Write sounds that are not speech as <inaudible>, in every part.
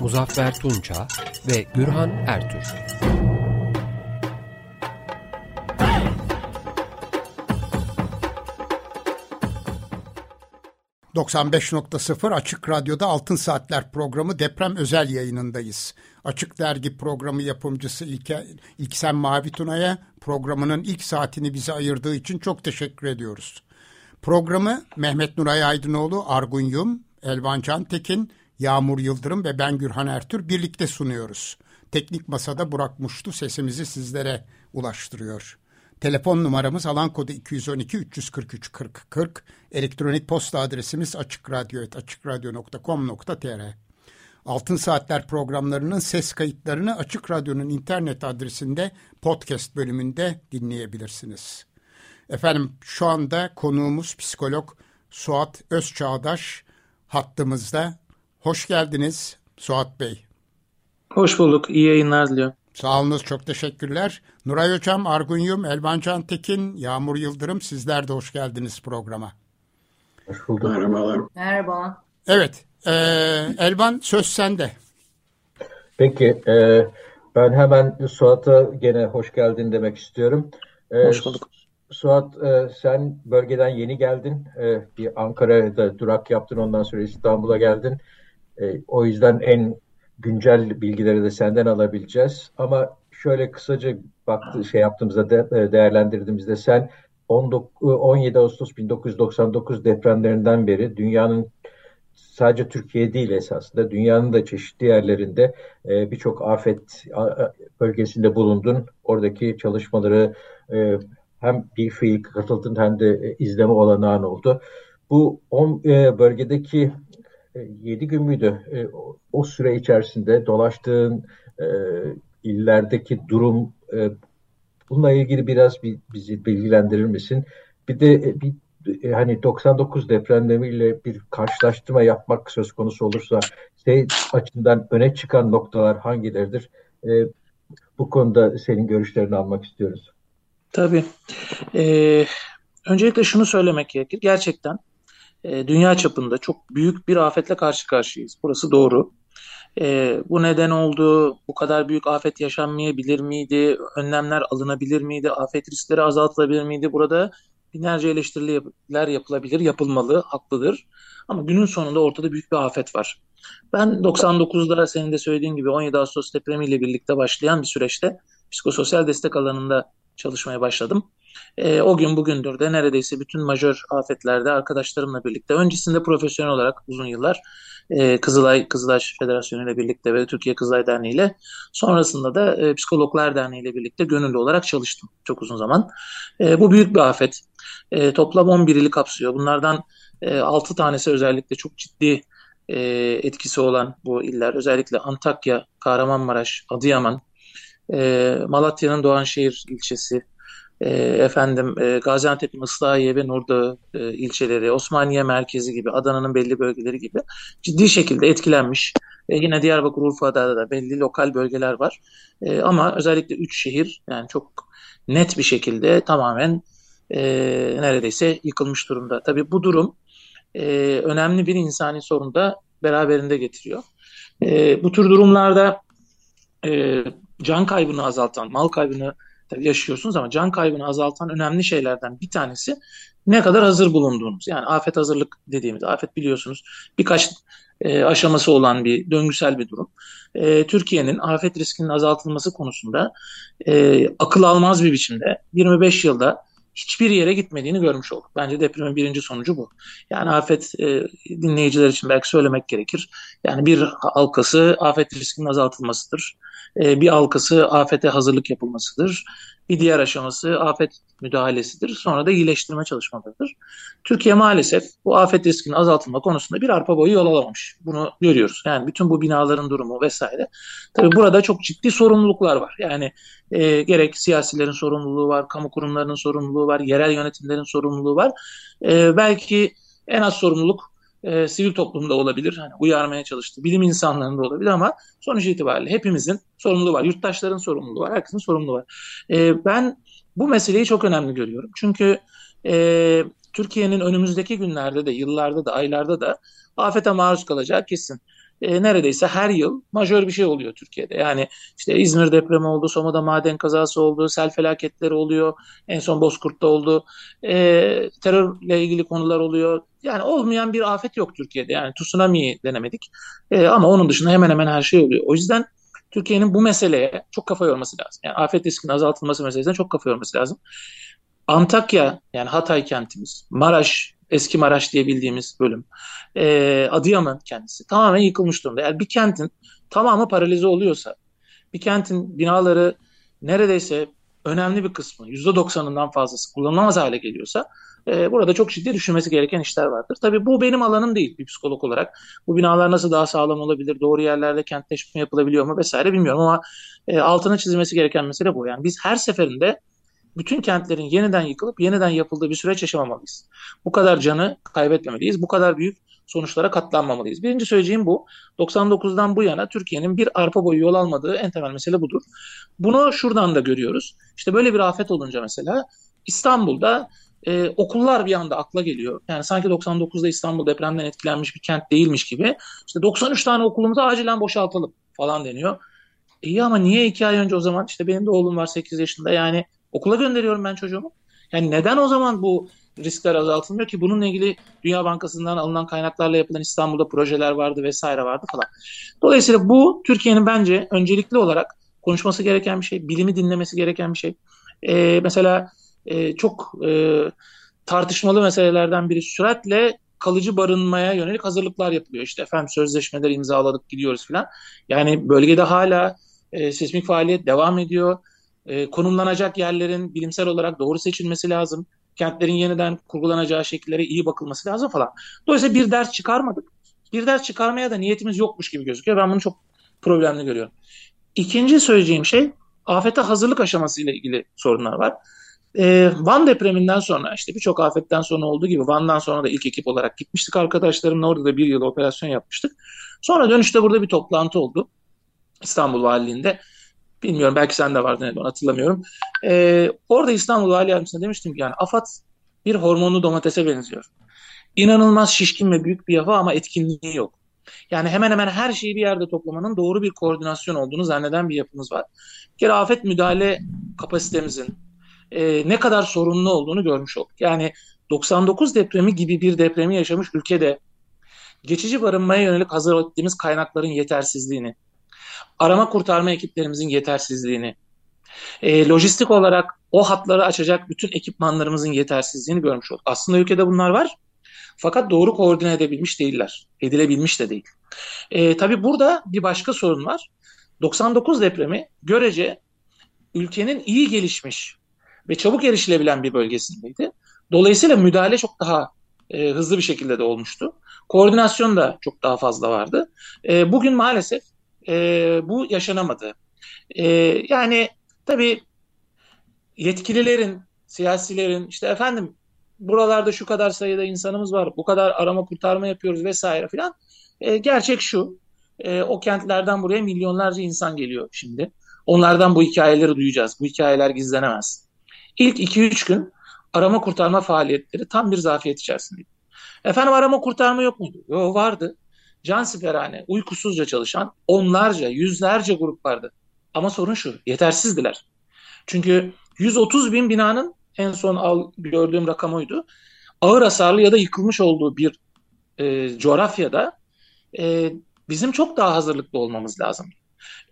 Muzaffer Tunça ve Gürhan Ertür. ...95.0 Açık Radyo'da Altın Saatler programı deprem özel yayınındayız. Açık Dergi programı yapımcısı İlke, İlksen Mavi Tuna'ya programının ilk saatini bize ayırdığı için çok teşekkür ediyoruz. Programı Mehmet Nuray Aydınoğlu, Argun Yum, Elvan Cantekin, Yağmur Yıldırım ve ben Gürhan Ertür birlikte sunuyoruz. Teknik Masada Burak Muştu sesimizi sizlere ulaştırıyor. Telefon numaramız alan kodu 212 343 40 40. Elektronik posta adresimiz açıkradyo.com.tr Altın Saatler programlarının ses kayıtlarını Açık Radyo'nun internet adresinde podcast bölümünde dinleyebilirsiniz. Efendim şu anda konuğumuz psikolog Suat Özçağdaş hattımızda. Hoş geldiniz Suat Bey. Hoş bulduk. İyi yayınlar diliyorum. Sağolunuz çok teşekkürler. Nuray Hocam, Argun Yum, Elvan Can Tekin, Yağmur Yıldırım sizler de hoş geldiniz programa. Hoş bulduk. Merhabalar. Merhaba. Evet, e, Elvan söz sende. Peki, e, ben hemen Suat'a gene hoş geldin demek istiyorum. E, hoş bulduk. Suat e, sen bölgeden yeni geldin. E, bir Ankara'da durak yaptın ondan sonra İstanbul'a geldin. E, o yüzden en güncel bilgileri de senden alabileceğiz. Ama şöyle kısaca baktı şey yaptığımızda de, e, değerlendirdiğimizde sen 19, 17 Ağustos 1999 depremlerinden beri dünyanın sadece Türkiye değil esasında dünyanın da çeşitli yerlerinde e, birçok afet bölgesinde bulundun. Oradaki çalışmaları e, hem bir fiil katıldın hem de e, izleme olanağın oldu. Bu on, e, bölgedeki e, 7 gün müydü? E, o süre içerisinde dolaştığın e, illerdeki durum e, bununla ilgili biraz bir, bizi bilgilendirir misin? Bir de e, bir e, hani 99 depremleriyle bir karşılaştırma yapmak söz konusu olursa şey açısından öne çıkan noktalar hangileridir? E, bu konuda senin görüşlerini almak istiyoruz. Tabii. Ee, öncelikle şunu söylemek gerekir. Gerçekten e, dünya çapında çok büyük bir afetle karşı karşıyayız. Burası doğru. E, bu neden oldu? Bu kadar büyük afet yaşanmayabilir miydi? Önlemler alınabilir miydi? Afet riskleri azaltılabilir miydi? Burada binlerce eleştiriler yapılabilir, yapılmalı, haklıdır. Ama günün sonunda ortada büyük bir afet var. Ben 99'da senin de söylediğin gibi 17 Ağustos depremiyle birlikte başlayan bir süreçte psikososyal destek alanında çalışmaya başladım. E, o gün bugündür de neredeyse bütün majör afetlerde arkadaşlarımla birlikte öncesinde profesyonel olarak uzun yıllar e, Kızılay Kızılay Federasyonu ile birlikte ve Türkiye Kızılay Derneği ile sonrasında da e, Psikologlar Derneği ile birlikte gönüllü olarak çalıştım çok uzun zaman. E, bu büyük bir afet. E, toplam 11 ili kapsıyor. Bunlardan e, 6 tanesi özellikle çok ciddi e, etkisi olan bu iller. Özellikle Antakya, Kahramanmaraş, Adıyaman, e, Malatya'nın Doğanşehir ilçesi, e, efendim e, Gaziantep'in Islahiye ve Nurdağı e, ilçeleri, Osmaniye merkezi gibi, Adana'nın belli bölgeleri gibi ciddi şekilde etkilenmiş. E, yine Diyarbakır, Urfa'da da belli lokal bölgeler var. E, ama özellikle üç şehir yani çok net bir şekilde tamamen e, neredeyse yıkılmış durumda. Tabii bu durum e, önemli bir insani sorun da beraberinde getiriyor. E, bu tür durumlarda e, can kaybını azaltan, mal kaybını yaşıyorsunuz ama can kaybını azaltan önemli şeylerden bir tanesi ne kadar hazır bulunduğunuz. Yani afet hazırlık dediğimiz, afet biliyorsunuz birkaç e, aşaması olan bir döngüsel bir durum. E, Türkiye'nin afet riskinin azaltılması konusunda e, akıl almaz bir biçimde 25 yılda hiçbir yere gitmediğini görmüş olduk. Bence depremin birinci sonucu bu. Yani afet e, dinleyiciler için belki söylemek gerekir. Yani bir halkası afet riskinin azaltılmasıdır. E, bir halkası afete hazırlık yapılmasıdır. Bir diğer aşaması afet müdahalesidir. Sonra da iyileştirme çalışmalarıdır. Türkiye maalesef bu afet riskinin azaltılma konusunda bir arpa boyu yol alamamış. Bunu görüyoruz. Yani bütün bu binaların durumu vesaire. Tabii burada çok ciddi sorumluluklar var. Yani e, gerek siyasilerin sorumluluğu var, kamu kurumlarının sorumluluğu var, yerel yönetimlerin sorumluluğu var. E, belki en az sorumluluk e, sivil toplumda olabilir. Hani uyarmaya çalıştı. Bilim insanlarında olabilir ama sonuç itibariyle hepimizin sorumluluğu var. Yurttaşların sorumluluğu var. Herkesin sorumluluğu var. E, ben bu meseleyi çok önemli görüyorum. Çünkü e, Türkiye'nin önümüzdeki günlerde de, yıllarda da, aylarda da afete maruz kalacağı kesin. E, neredeyse her yıl majör bir şey oluyor Türkiye'de. Yani işte İzmir depremi oldu, Soma'da maden kazası oldu, sel felaketleri oluyor, en son Bozkurt'ta oldu, e, terörle ilgili konular oluyor. Yani olmayan bir afet yok Türkiye'de. Yani tsunami denemedik e, ama onun dışında hemen hemen her şey oluyor. O yüzden Türkiye'nin bu meseleye çok kafa yorması lazım. Yani afet riskinin azaltılması meselesine çok kafa yorması lazım. Antakya yani Hatay kentimiz, Maraş, eski Maraş diye bildiğimiz bölüm, e, Adıyaman kendisi tamamen yıkılmış durumda. Yani bir kentin tamamı paralize oluyorsa, bir kentin binaları neredeyse önemli bir kısmı, %90'ından fazlası kullanılamaz hale geliyorsa e, burada çok ciddi düşünmesi gereken işler vardır. Tabii bu benim alanım değil bir psikolog olarak. Bu binalar nasıl daha sağlam olabilir, doğru yerlerde kentleşme yapılabiliyor mu vesaire bilmiyorum ama e, altına çizilmesi gereken mesele bu. Yani biz her seferinde bütün kentlerin yeniden yıkılıp yeniden yapıldığı bir süreç yaşamamalıyız. Bu kadar canı kaybetmemeliyiz. Bu kadar büyük sonuçlara katlanmamalıyız. Birinci söyleyeceğim bu. 99'dan bu yana Türkiye'nin bir arpa boyu yol almadığı en temel mesele budur. Bunu şuradan da görüyoruz. İşte böyle bir afet olunca mesela İstanbul'da e, okullar bir anda akla geliyor. Yani sanki 99'da İstanbul depremden etkilenmiş bir kent değilmiş gibi. İşte 93 tane okulumuzu acilen boşaltalım falan deniyor. İyi ama niye iki ay önce o zaman işte benim de oğlum var 8 yaşında yani okula gönderiyorum ben çocuğumu. Yani neden o zaman bu riskler azaltılmıyor ki bununla ilgili Dünya Bankası'ndan alınan kaynaklarla yapılan İstanbul'da projeler vardı vesaire vardı falan. Dolayısıyla bu Türkiye'nin bence öncelikli olarak konuşması gereken bir şey, bilimi dinlemesi gereken bir şey. Ee, mesela e, çok e, tartışmalı meselelerden biri süratle kalıcı barınmaya yönelik hazırlıklar yapılıyor. İşte efendim sözleşmeler imzaladık gidiyoruz falan. Yani bölgede hala e, sismik faaliyet devam ediyor. E, konumlanacak yerlerin bilimsel olarak doğru seçilmesi lazım. Kentlerin yeniden kurgulanacağı şekillere iyi bakılması lazım falan. Dolayısıyla bir ders çıkarmadık. Bir ders çıkarmaya da niyetimiz yokmuş gibi gözüküyor. Ben bunu çok problemli görüyorum. İkinci söyleyeceğim şey afete hazırlık aşaması ile ilgili sorunlar var. Ee, Van depreminden sonra işte birçok afetten sonra olduğu gibi Van'dan sonra da ilk ekip olarak gitmiştik arkadaşlarımla orada da bir yıl operasyon yapmıştık. Sonra dönüşte burada bir toplantı oldu İstanbul Valiliğinde. Bilmiyorum belki sen de vardın onu hatırlamıyorum. Ee, orada İstanbul Vali Yardımcısına demiştim ki yani AFAD bir hormonlu domatese benziyor. İnanılmaz şişkin ve büyük bir yapı ama etkinliği yok. Yani hemen hemen her şeyi bir yerde toplamanın doğru bir koordinasyon olduğunu zanneden bir yapımız var. Bir kere afet müdahale kapasitemizin e, ne kadar sorunlu olduğunu görmüş olduk. Yani 99 depremi gibi bir depremi yaşamış ülkede geçici barınmaya yönelik hazır ettiğimiz kaynakların yetersizliğini, arama kurtarma ekiplerimizin yetersizliğini, e, lojistik olarak o hatları açacak bütün ekipmanlarımızın yetersizliğini görmüş olduk. Aslında ülkede bunlar var. Fakat doğru koordine edebilmiş değiller. Edilebilmiş de değil. E, tabii burada bir başka sorun var. 99 depremi görece ülkenin iyi gelişmiş ve çabuk erişilebilen bir bölgesindeydi. Dolayısıyla müdahale çok daha e, hızlı bir şekilde de olmuştu. Koordinasyon da çok daha fazla vardı. E, bugün maalesef e, bu yaşanamadı. E, yani tabii yetkililerin, siyasilerin işte efendim buralarda şu kadar sayıda insanımız var, bu kadar arama kurtarma yapıyoruz vesaire filan. E, gerçek şu, e, o kentlerden buraya milyonlarca insan geliyor şimdi. Onlardan bu hikayeleri duyacağız. Bu hikayeler gizlenemez. İlk 2-3 gün arama kurtarma faaliyetleri tam bir zafiyet içerisindeydi. Efendim arama kurtarma yok muydu? Yok vardı. Can siperhane, uykusuzca çalışan onlarca, yüzlerce grup vardı. Ama sorun şu, yetersizdiler. Çünkü 130 bin binanın en son al, gördüğüm rakam oydu. Ağır hasarlı ya da yıkılmış olduğu bir e, coğrafyada e, bizim çok daha hazırlıklı olmamız lazım.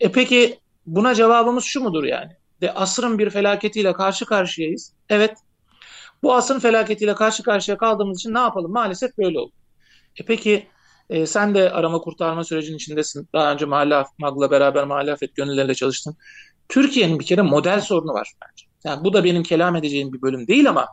E peki buna cevabımız şu mudur yani? De asrın bir felaketiyle karşı karşıyayız. Evet. Bu asrın felaketiyle karşı karşıya kaldığımız için ne yapalım? Maalesef böyle oldu. E peki e, sen de arama kurtarma sürecinin içindesin. Daha önce Mahalle Mag'la beraber Mahalle Afet Gönülleriyle çalıştın. Türkiye'nin bir kere model sorunu var bence. Yani bu da benim kelam edeceğim bir bölüm değil ama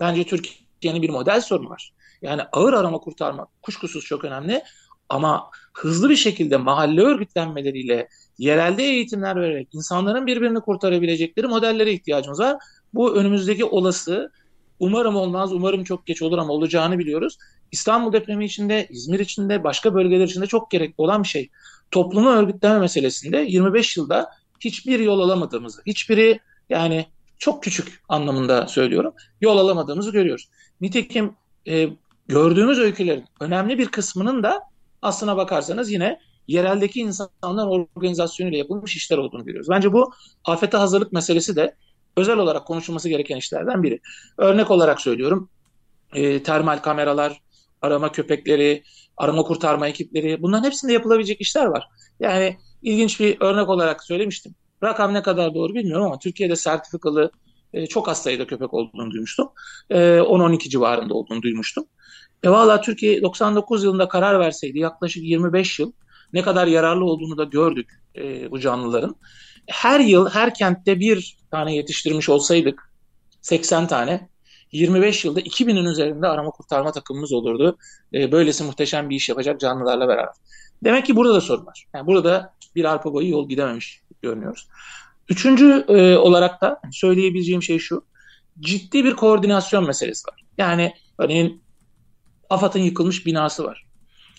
bence Türkiye'nin bir model sorunu var. Yani ağır arama kurtarma kuşkusuz çok önemli ama hızlı bir şekilde mahalle örgütlenmeleriyle yerelde eğitimler vererek insanların birbirini kurtarabilecekleri modellere ihtiyacımız var. Bu önümüzdeki olası umarım olmaz, umarım çok geç olur ama olacağını biliyoruz. İstanbul depremi içinde, İzmir içinde, başka bölgeler içinde çok gerekli olan bir şey. Toplumu örgütleme meselesinde 25 yılda hiçbir yol alamadığımızı, hiçbiri yani çok küçük anlamında söylüyorum, yol alamadığımızı görüyoruz. Nitekim e, gördüğümüz öykülerin önemli bir kısmının da aslına bakarsanız yine yereldeki insanlar organizasyonuyla yapılmış işler olduğunu görüyoruz. Bence bu afete hazırlık meselesi de özel olarak konuşulması gereken işlerden biri. Örnek olarak söylüyorum, e, termal kameralar, arama köpekleri, arama kurtarma ekipleri bunların hepsinde yapılabilecek işler var. Yani ilginç bir örnek olarak söylemiştim. Rakam ne kadar doğru bilmiyorum ama Türkiye'de sertifikalı e, çok az sayıda köpek olduğunu duymuştum. E, 10-12 civarında olduğunu duymuştum. E valla Türkiye 99 yılında karar verseydi yaklaşık 25 yıl ne kadar yararlı olduğunu da gördük e, bu canlıların. Her yıl her kentte bir tane yetiştirmiş olsaydık 80 tane 25 yılda 2000'in üzerinde arama kurtarma takımımız olurdu. E, böylesi muhteşem bir iş yapacak canlılarla beraber. Demek ki burada da sorun var. Yani burada bir arpa boyu yol gidememiş görünüyoruz. Üçüncü e, olarak da söyleyebileceğim şey şu. Ciddi bir koordinasyon meselesi var. Yani örneğin AFAD'ın yıkılmış binası var.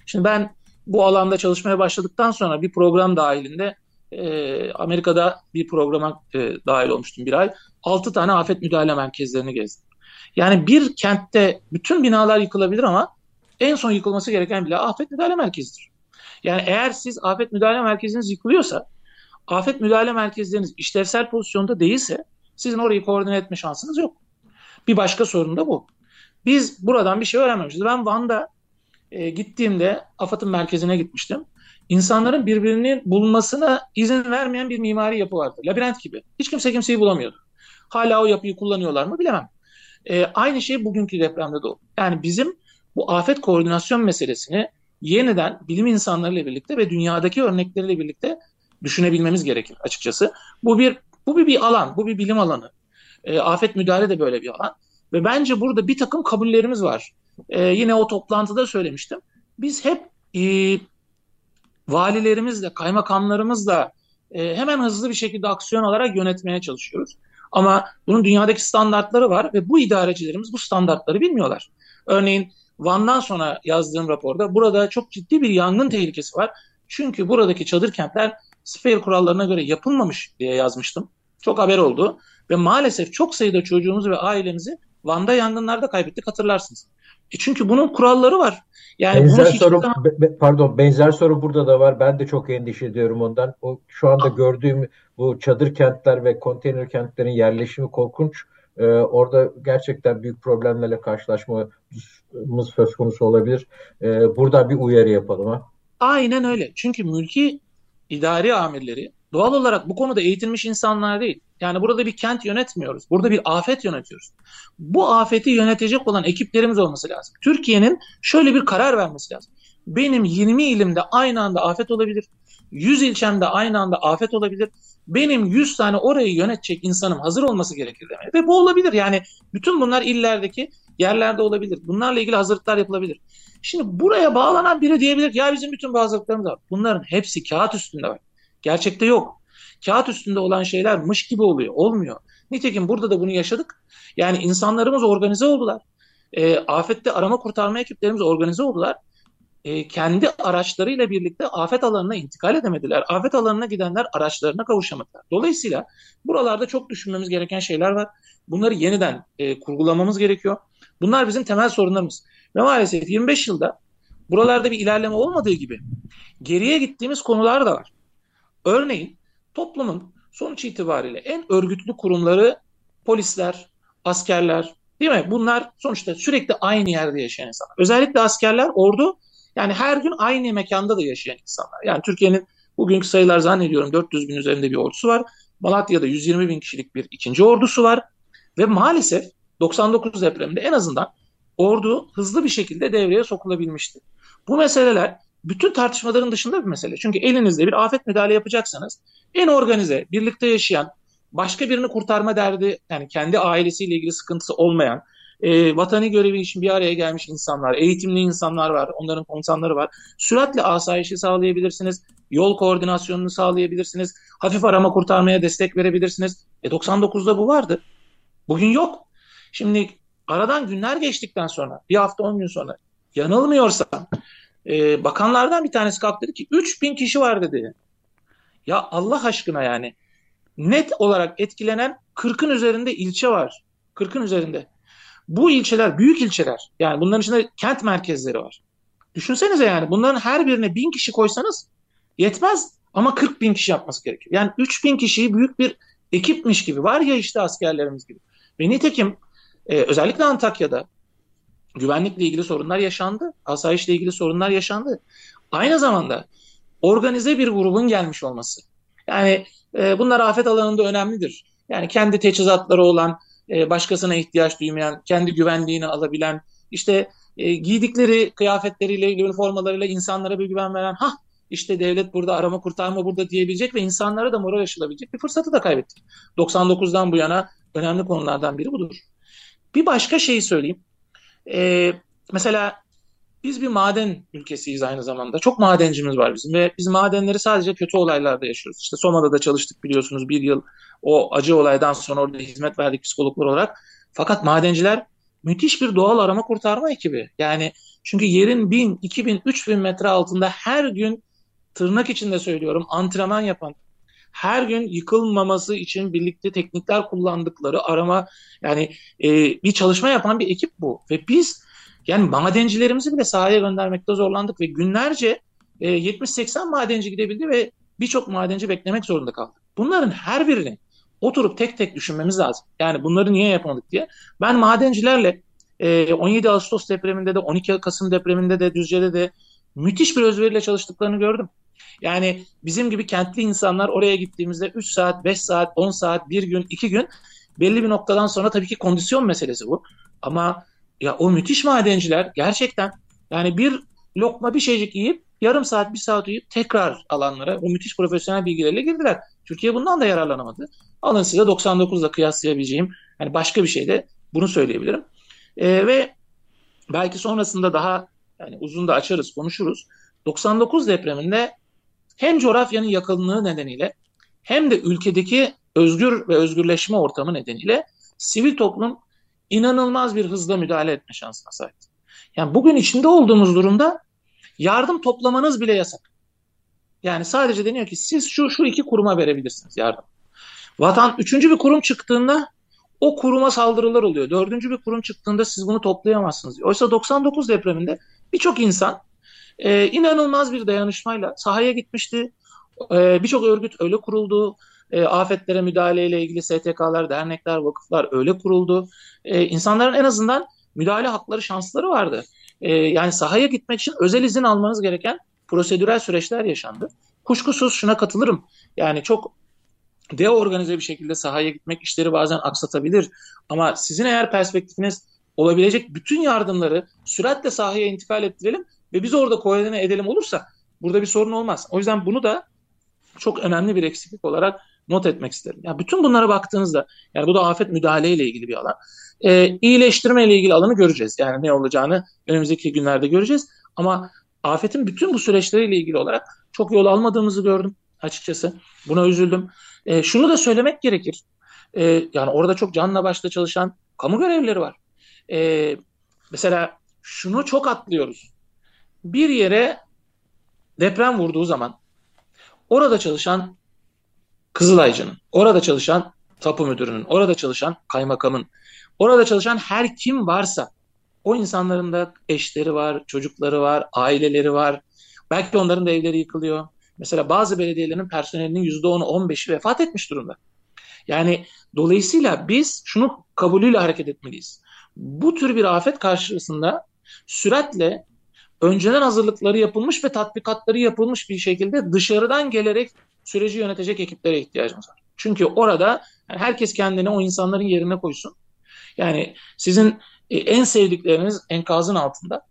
Şimdi ben bu alanda çalışmaya başladıktan sonra bir program dahilinde e, Amerika'da bir programa e, dahil olmuştum bir ay. Altı tane afet müdahale merkezlerini gezdim. Yani bir kentte bütün binalar yıkılabilir ama en son yıkılması gereken bile afet müdahale merkezidir. Yani eğer siz afet müdahale merkeziniz yıkılıyorsa, afet müdahale merkezleriniz işlevsel pozisyonda değilse sizin orayı koordine etme şansınız yok. Bir başka sorun da bu. Biz buradan bir şey öğrenmemişiz. Ben Van'da e, gittiğimde AFAD'ın merkezine gitmiştim. İnsanların birbirini bulmasına izin vermeyen bir mimari yapı vardı. Labirent gibi. Hiç kimse kimseyi bulamıyordu. Hala o yapıyı kullanıyorlar mı bilemem. E, aynı şey bugünkü depremde de oldu. Yani bizim bu afet koordinasyon meselesini yeniden bilim insanlarıyla birlikte ve dünyadaki örnekleriyle birlikte düşünebilmemiz gerekir açıkçası. Bu bir bu bir, bir alan, bu bir bilim alanı. E, afet müdahale de böyle bir alan. Ve bence burada bir takım kabullerimiz var. E, yine o toplantıda söylemiştim. Biz hep e, valilerimizle, kaymakamlarımızla e, hemen hızlı bir şekilde aksiyon alarak yönetmeye çalışıyoruz. Ama bunun dünyadaki standartları var ve bu idarecilerimiz bu standartları bilmiyorlar. Örneğin Van'dan sonra yazdığım raporda burada çok ciddi bir yangın tehlikesi var. Çünkü buradaki çadır kentler Sphere kurallarına göre yapılmamış diye yazmıştım. Çok haber oldu ve maalesef çok sayıda çocuğumuzu ve ailemizi Van'da yangınlarda kaybettik hatırlarsınız. Çünkü bunun kuralları var. Yani benzer soru zaman... be, pardon benzer soru burada da var. Ben de çok endişe ediyorum ondan. O şu anda ah. gördüğüm bu çadır kentler ve konteyner kentlerin yerleşimi korkunç. Ee, orada gerçekten büyük problemlerle karşılaşmamız söz konusu olabilir. Ee, burada bir uyarı yapalım ha. Aynen öyle. Çünkü mülki idari amirleri doğal olarak bu konuda eğitilmiş insanlar değil. Yani burada bir kent yönetmiyoruz. Burada bir afet yönetiyoruz. Bu afeti yönetecek olan ekiplerimiz olması lazım. Türkiye'nin şöyle bir karar vermesi lazım. Benim 20 ilimde aynı anda afet olabilir. 100 ilçemde aynı anda afet olabilir. Benim 100 tane orayı yönetecek insanım hazır olması gerekir demek. Ve bu olabilir. Yani bütün bunlar illerdeki yerlerde olabilir. Bunlarla ilgili hazırlıklar yapılabilir. Şimdi buraya bağlanan biri diyebilir ya bizim bütün bu hazırlıklarımız var. Bunların hepsi kağıt üstünde var. Gerçekte yok kağıt üstünde olan şeyler mış gibi oluyor. Olmuyor. Nitekim burada da bunu yaşadık. Yani insanlarımız organize oldular. E, afette arama kurtarma ekiplerimiz organize oldular. E, kendi araçlarıyla birlikte afet alanına intikal edemediler. Afet alanına gidenler araçlarına kavuşamadılar. Dolayısıyla buralarda çok düşünmemiz gereken şeyler var. Bunları yeniden e, kurgulamamız gerekiyor. Bunlar bizim temel sorunlarımız. Ve maalesef 25 yılda buralarda bir ilerleme olmadığı gibi geriye gittiğimiz konular da var. Örneğin toplumun sonuç itibariyle en örgütlü kurumları polisler, askerler değil mi? Bunlar sonuçta sürekli aynı yerde yaşayan insanlar. Özellikle askerler, ordu yani her gün aynı mekanda da yaşayan insanlar. Yani Türkiye'nin bugünkü sayılar zannediyorum 400 bin üzerinde bir ordusu var. Malatya'da 120 bin kişilik bir ikinci ordusu var. Ve maalesef 99 depreminde en azından ordu hızlı bir şekilde devreye sokulabilmişti. Bu meseleler bütün tartışmaların dışında bir mesele. Çünkü elinizde bir afet müdahale yapacaksanız en organize, birlikte yaşayan, başka birini kurtarma derdi yani kendi ailesiyle ilgili sıkıntısı olmayan e, vatani görevi için bir araya gelmiş insanlar, eğitimli insanlar var, onların komutanları var. Süratle asayişi sağlayabilirsiniz, yol koordinasyonunu sağlayabilirsiniz, hafif arama kurtarmaya destek verebilirsiniz. E 99'da bu vardı. Bugün yok. Şimdi aradan günler geçtikten sonra, bir hafta on gün sonra yanılmıyorsam e, bakanlardan bir tanesi kalktı dedi ki 3000 kişi var dedi. Ya Allah aşkına yani net olarak etkilenen 40'ın üzerinde ilçe var. 40'ın üzerinde. Bu ilçeler büyük ilçeler. Yani bunların içinde kent merkezleri var. Düşünsenize yani bunların her birine bin kişi koysanız yetmez ama 40 bin kişi yapması gerekir. Yani 3 bin kişiyi büyük bir ekipmiş gibi var ya işte askerlerimiz gibi. Ve nitekim e, özellikle Antakya'da güvenlikle ilgili sorunlar yaşandı. Asayişle ilgili sorunlar yaşandı. Aynı zamanda organize bir grubun gelmiş olması. Yani e, bunlar afet alanında önemlidir. Yani kendi teçhizatları olan, e, başkasına ihtiyaç duymayan, kendi güvenliğini alabilen, işte e, giydikleri kıyafetleriyle, üniformalarıyla insanlara bir güven veren, ha işte devlet burada, arama kurtarma burada diyebilecek ve insanlara da moral aşılabilecek bir fırsatı da kaybettik. 99'dan bu yana önemli konulardan biri budur. Bir başka şeyi söyleyeyim. Ee, mesela biz bir maden ülkesiyiz aynı zamanda. Çok madencimiz var bizim ve biz madenleri sadece kötü olaylarda yaşıyoruz. İşte Soma'da da çalıştık biliyorsunuz bir yıl o acı olaydan sonra orada hizmet verdik psikologlar olarak. Fakat madenciler müthiş bir doğal arama kurtarma ekibi. Yani çünkü yerin 1000, 2000, 3000 metre altında her gün tırnak içinde söylüyorum antrenman yapan, her gün yıkılmaması için birlikte teknikler kullandıkları arama yani e, bir çalışma yapan bir ekip bu. Ve biz yani madencilerimizi bile sahaya göndermekte zorlandık ve günlerce e, 70-80 madenci gidebildi ve birçok madenci beklemek zorunda kaldı. Bunların her birini oturup tek tek düşünmemiz lazım. Yani bunları niye yapamadık diye. Ben madencilerle e, 17 Ağustos depreminde de 12 Kasım depreminde de Düzce'de de müthiş bir özveriyle çalıştıklarını gördüm. Yani bizim gibi kentli insanlar oraya gittiğimizde 3 saat, 5 saat, 10 saat, 1 gün, 2 gün belli bir noktadan sonra tabii ki kondisyon meselesi bu. Ama ya o müthiş madenciler gerçekten yani bir lokma bir şeycik yiyip yarım saat bir saat uyuyup tekrar alanlara o müthiş profesyonel bilgilerle girdiler. Türkiye bundan da yararlanamadı. Alın size 99'la kıyaslayabileceğim hani başka bir şey de bunu söyleyebilirim. E, ve belki sonrasında daha yani uzun da açarız konuşuruz. 99 depreminde hem coğrafyanın yakınlığı nedeniyle hem de ülkedeki özgür ve özgürleşme ortamı nedeniyle sivil toplum inanılmaz bir hızla müdahale etme şansına sahip. Yani bugün içinde olduğumuz durumda yardım toplamanız bile yasak. Yani sadece deniyor ki siz şu şu iki kuruma verebilirsiniz yardım. Vatan üçüncü bir kurum çıktığında o kuruma saldırılar oluyor. Dördüncü bir kurum çıktığında siz bunu toplayamazsınız. Oysa 99 depreminde birçok insan e, inanılmaz bir dayanışmayla sahaya gitmişti. E, birçok örgüt öyle kuruldu. E, afetlere müdahaleyle ilgili STK'lar, dernekler, vakıflar öyle kuruldu. E, insanların en azından müdahale hakları, şansları vardı. E, yani sahaya gitmek için özel izin almanız gereken prosedürel süreçler yaşandı. Kuşkusuz şuna katılırım. Yani çok deorganize bir şekilde sahaya gitmek işleri bazen aksatabilir. Ama sizin eğer perspektifiniz olabilecek bütün yardımları süratle sahaya intikal ettirelim ve biz orada koordine edelim olursa burada bir sorun olmaz. O yüzden bunu da çok önemli bir eksiklik olarak not etmek isterim. Yani bütün bunlara baktığınızda yani bu da afet müdahale ile ilgili bir alan. Ee, iyileştirme ile ilgili alanı göreceğiz. Yani ne olacağını önümüzdeki günlerde göreceğiz. Ama afetin bütün bu süreçleriyle ilgili olarak çok yol almadığımızı gördüm açıkçası. Buna üzüldüm. E, şunu da söylemek gerekir. E, yani orada çok canla başla çalışan kamu görevlileri var. E, mesela şunu çok atlıyoruz. Bir yere deprem vurduğu zaman orada çalışan Kızılaycı'nın, orada çalışan tapu müdürünün, orada çalışan kaymakamın, orada çalışan her kim varsa o insanların da eşleri var, çocukları var, aileleri var. Belki onların da evleri yıkılıyor. Mesela bazı belediyelerin personelinin %10'u 15'i vefat etmiş durumda. Yani dolayısıyla biz şunu kabulüyle hareket etmeliyiz. Bu tür bir afet karşısında süratle önceden hazırlıkları yapılmış ve tatbikatları yapılmış bir şekilde dışarıdan gelerek süreci yönetecek ekiplere ihtiyacımız var. Çünkü orada yani herkes kendini o insanların yerine koysun. Yani sizin e, en sevdikleriniz enkazın altında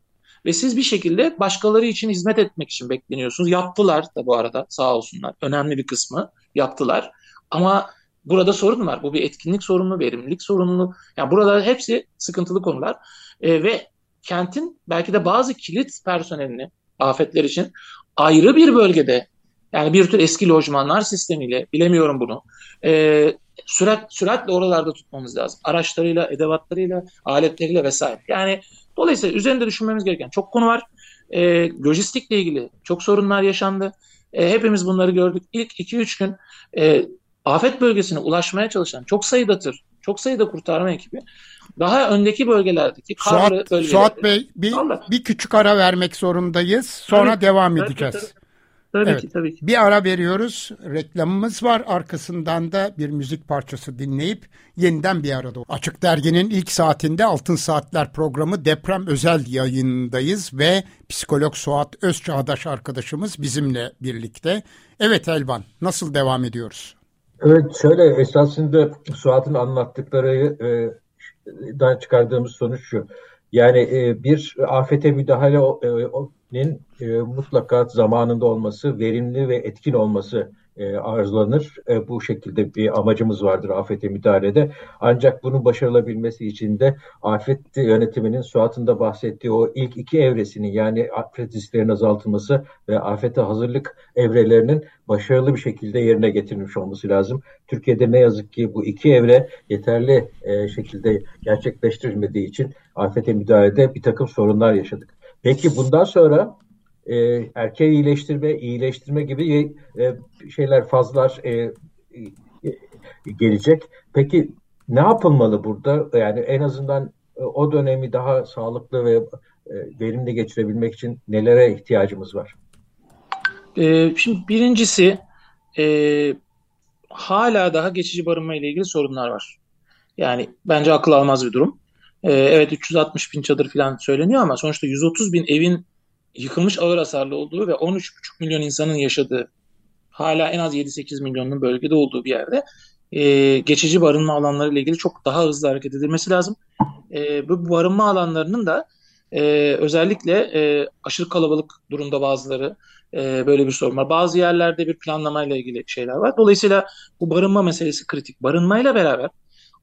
ve siz bir şekilde başkaları için hizmet etmek için bekleniyorsunuz. Yaptılar da bu arada sağ olsunlar. Önemli bir kısmı yaptılar. Ama burada sorun var. Bu bir etkinlik sorunu, verimlilik sorunu. Yani burada hepsi sıkıntılı konular. E, ve kentin belki de bazı kilit personelini afetler için ayrı bir bölgede yani bir tür eski lojmanlar sistemiyle bilemiyorum bunu. E, sürat süratle oralarda tutmamız lazım. Araçlarıyla, edevatlarıyla, aletleriyle vesaire. Yani dolayısıyla üzerinde düşünmemiz gereken çok konu var. E, lojistikle ilgili çok sorunlar yaşandı. E, hepimiz bunları gördük. İlk 2-3 gün e, afet bölgesine ulaşmaya çalışan çok sayıda tır, çok sayıda kurtarma ekibi daha öndeki bölgelerdeki karlı Suat, bölgelerde. Suat Bey bir, bir küçük ara vermek zorundayız. Sonra tabii, devam tabii, edeceğiz. Tabii. Tabii evet. ki tabii ki. Bir ara veriyoruz. Reklamımız var. Arkasından da bir müzik parçası dinleyip yeniden bir arada. Açık Dergi'nin ilk saatinde Altın Saatler programı deprem özel yayınındayız ve psikolog Suat Özçağdaş arkadaşımız bizimle birlikte. Evet Elvan nasıl devam ediyoruz? Evet şöyle esasında Suat'ın anlattıkları e, daha çıkardığımız sonuç şu. Yani e, bir afete müdahalenin e, mutlaka zamanında olması, verimli ve etkin olması e, arzulanır. E, bu şekilde bir amacımız vardır afete müdahalede. Ancak bunun başarılabilmesi için de afet yönetiminin Suat'ın da bahsettiği o ilk iki evresinin yani afet risklerinin azaltılması ve afete hazırlık evrelerinin başarılı bir şekilde yerine getirilmiş olması lazım. Türkiye'de ne yazık ki bu iki evre yeterli e, şekilde gerçekleştirilmediği için afete müdahalede bir takım sorunlar yaşadık. Peki bundan sonra e, erkeği iyileştirme, iyileştirme gibi e, şeyler fazlar e, e, gelecek. Peki ne yapılmalı burada? Yani en azından e, o dönemi daha sağlıklı ve e, verimli geçirebilmek için nelere ihtiyacımız var? E, şimdi birincisi e, hala daha geçici barınma ile ilgili sorunlar var. Yani bence akıl almaz bir durum. E, evet 360 bin çadır falan söyleniyor ama sonuçta 130 bin evin yıkılmış ağır hasarlı olduğu ve 13,5 milyon insanın yaşadığı hala en az 7-8 milyonun bölgede olduğu bir yerde e, geçici barınma alanları ile ilgili çok daha hızlı hareket edilmesi lazım. E, bu barınma alanlarının da e, özellikle e, aşırı kalabalık durumda bazıları e, böyle bir sorun var. Bazı yerlerde bir planlamayla ilgili şeyler var. Dolayısıyla bu barınma meselesi kritik. Barınmayla beraber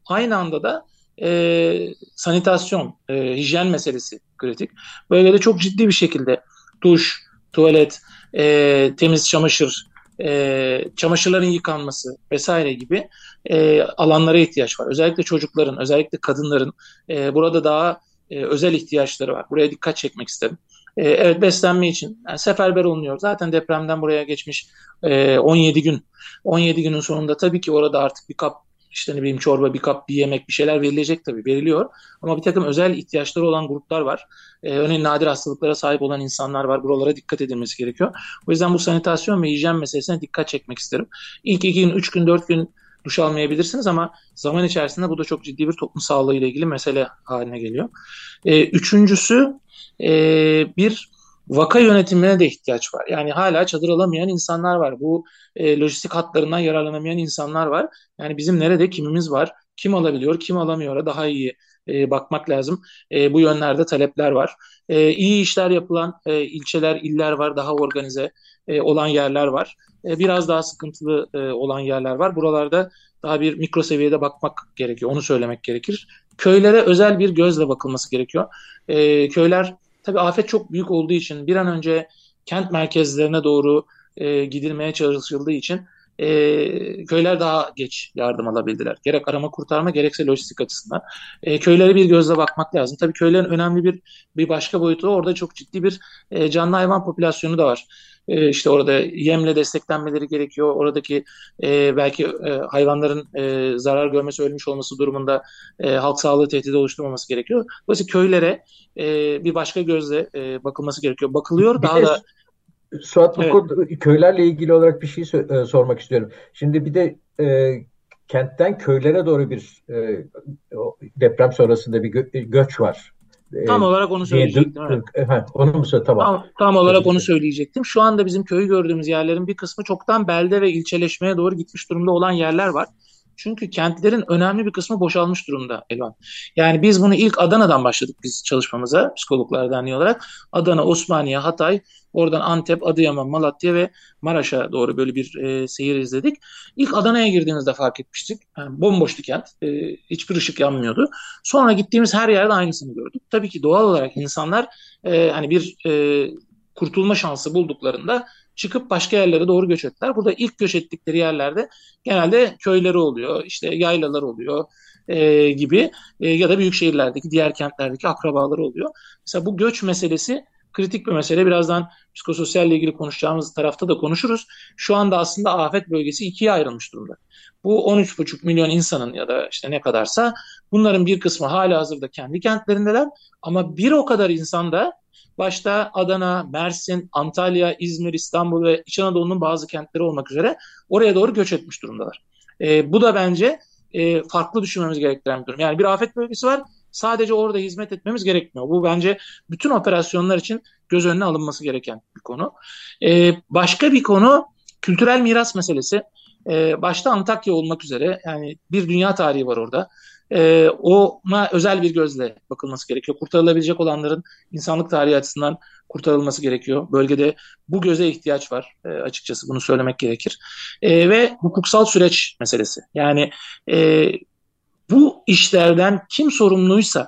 aynı anda da e, sanitasyon, e, hijyen meselesi kritik. Böyle de çok ciddi bir şekilde duş, tuvalet, e, temiz çamaşır, e, çamaşırların yıkanması vesaire gibi e, alanlara ihtiyaç var. Özellikle çocukların, özellikle kadınların e, burada daha e, özel ihtiyaçları var. Buraya dikkat çekmek istedim. E, evet beslenme için yani seferber olunuyor. Zaten depremden buraya geçmiş e, 17 gün. 17 günün sonunda tabii ki orada artık bir kap işte ne bileyim çorba, bir kap, bir yemek bir şeyler verilecek tabii veriliyor. Ama bir takım özel ihtiyaçları olan gruplar var. Ee, örneğin nadir hastalıklara sahip olan insanlar var. Buralara dikkat edilmesi gerekiyor. O yüzden bu sanitasyon ve hijyen meselesine dikkat çekmek isterim. İlk iki gün, üç gün, dört gün duş almayabilirsiniz ama zaman içerisinde bu da çok ciddi bir toplum sağlığı ile ilgili mesele haline geliyor. Ee, üçüncüsü e, bir vaka yönetimine de ihtiyaç var. Yani hala çadır alamayan insanlar var. Bu e, lojistik hatlarından yararlanamayan insanlar var. Yani bizim nerede kimimiz var? Kim alabiliyor, kim alamıyor daha iyi e, bakmak lazım. E, bu yönlerde talepler var. E, iyi işler yapılan e, ilçeler, iller var. Daha organize e, olan yerler var. E, biraz daha sıkıntılı e, olan yerler var. Buralarda daha bir mikro seviyede bakmak gerekiyor. Onu söylemek gerekir. Köylere özel bir gözle bakılması gerekiyor. E, köyler Tabii afet çok büyük olduğu için bir an önce kent merkezlerine doğru e, gidilmeye çalışıldığı için e, köyler daha geç yardım alabildiler. Gerek arama kurtarma gerekse lojistik açısından. E, köylere bir gözle bakmak lazım. Tabii köylerin önemli bir bir başka boyutu orada çok ciddi bir e, canlı hayvan popülasyonu da var. E, işte orada yemle desteklenmeleri gerekiyor. Oradaki e, belki e, hayvanların e, zarar görmesi, ölmüş olması durumunda e, halk sağlığı tehdidi oluşturmaması gerekiyor. Dolayısıyla köylere e, bir başka gözle e, bakılması gerekiyor. Bakılıyor. Daha da Suat bu evet. konuda köylerle ilgili olarak bir şey e, sormak istiyorum. Şimdi bir de e, kentten köylere doğru bir e, deprem sonrasında bir gö- göç var. E, tam olarak onu söyleyecektim. Evet. onu mu söyle tamam. Tam, tam olarak onu söyleyecektim. Şu anda bizim köyü gördüğümüz yerlerin bir kısmı çoktan belde ve ilçeleşmeye doğru gitmiş durumda olan yerler var. Çünkü kentlerin önemli bir kısmı boşalmış durumda Elvan. Yani biz bunu ilk Adana'dan başladık biz çalışmamıza Psikologlar Derneği olarak. Adana, Osmaniye, Hatay, oradan Antep, Adıyaman, Malatya ve Maraş'a doğru böyle bir e, seyir izledik. İlk Adana'ya girdiğimizde fark etmiştik. Yani bomboştu kent. E, hiçbir ışık yanmıyordu. Sonra gittiğimiz her yerde aynısını gördük. Tabii ki doğal olarak insanlar e, hani bir e, kurtulma şansı bulduklarında çıkıp başka yerlere doğru göç ettiler. Burada ilk göç ettikleri yerlerde genelde köyleri oluyor, işte yaylalar oluyor e, gibi e, ya da büyük şehirlerdeki diğer kentlerdeki akrabaları oluyor. Mesela bu göç meselesi kritik bir mesele. Birazdan psikososyalle ilgili konuşacağımız tarafta da konuşuruz. Şu anda aslında afet bölgesi ikiye ayrılmış durumda. Bu 13,5 milyon insanın ya da işte ne kadarsa bunların bir kısmı hala hazırda kendi kentlerindeler ama bir o kadar insan da başta Adana, Mersin, Antalya, İzmir, İstanbul ve İç Anadolu'nun bazı kentleri olmak üzere oraya doğru göç etmiş durumdalar. E, bu da bence e, farklı düşünmemiz gerektiren bir durum. Yani bir afet bölgesi var sadece orada hizmet etmemiz gerekmiyor. Bu bence bütün operasyonlar için göz önüne alınması gereken bir konu. E, başka bir konu kültürel miras meselesi. E, başta Antakya olmak üzere yani bir dünya tarihi var orada e, ona özel bir gözle bakılması gerekiyor. Kurtarılabilecek olanların insanlık tarihi açısından kurtarılması gerekiyor. Bölgede bu göze ihtiyaç var e, açıkçası bunu söylemek gerekir. E, ve hukuksal süreç meselesi. Yani e, bu işlerden kim sorumluysa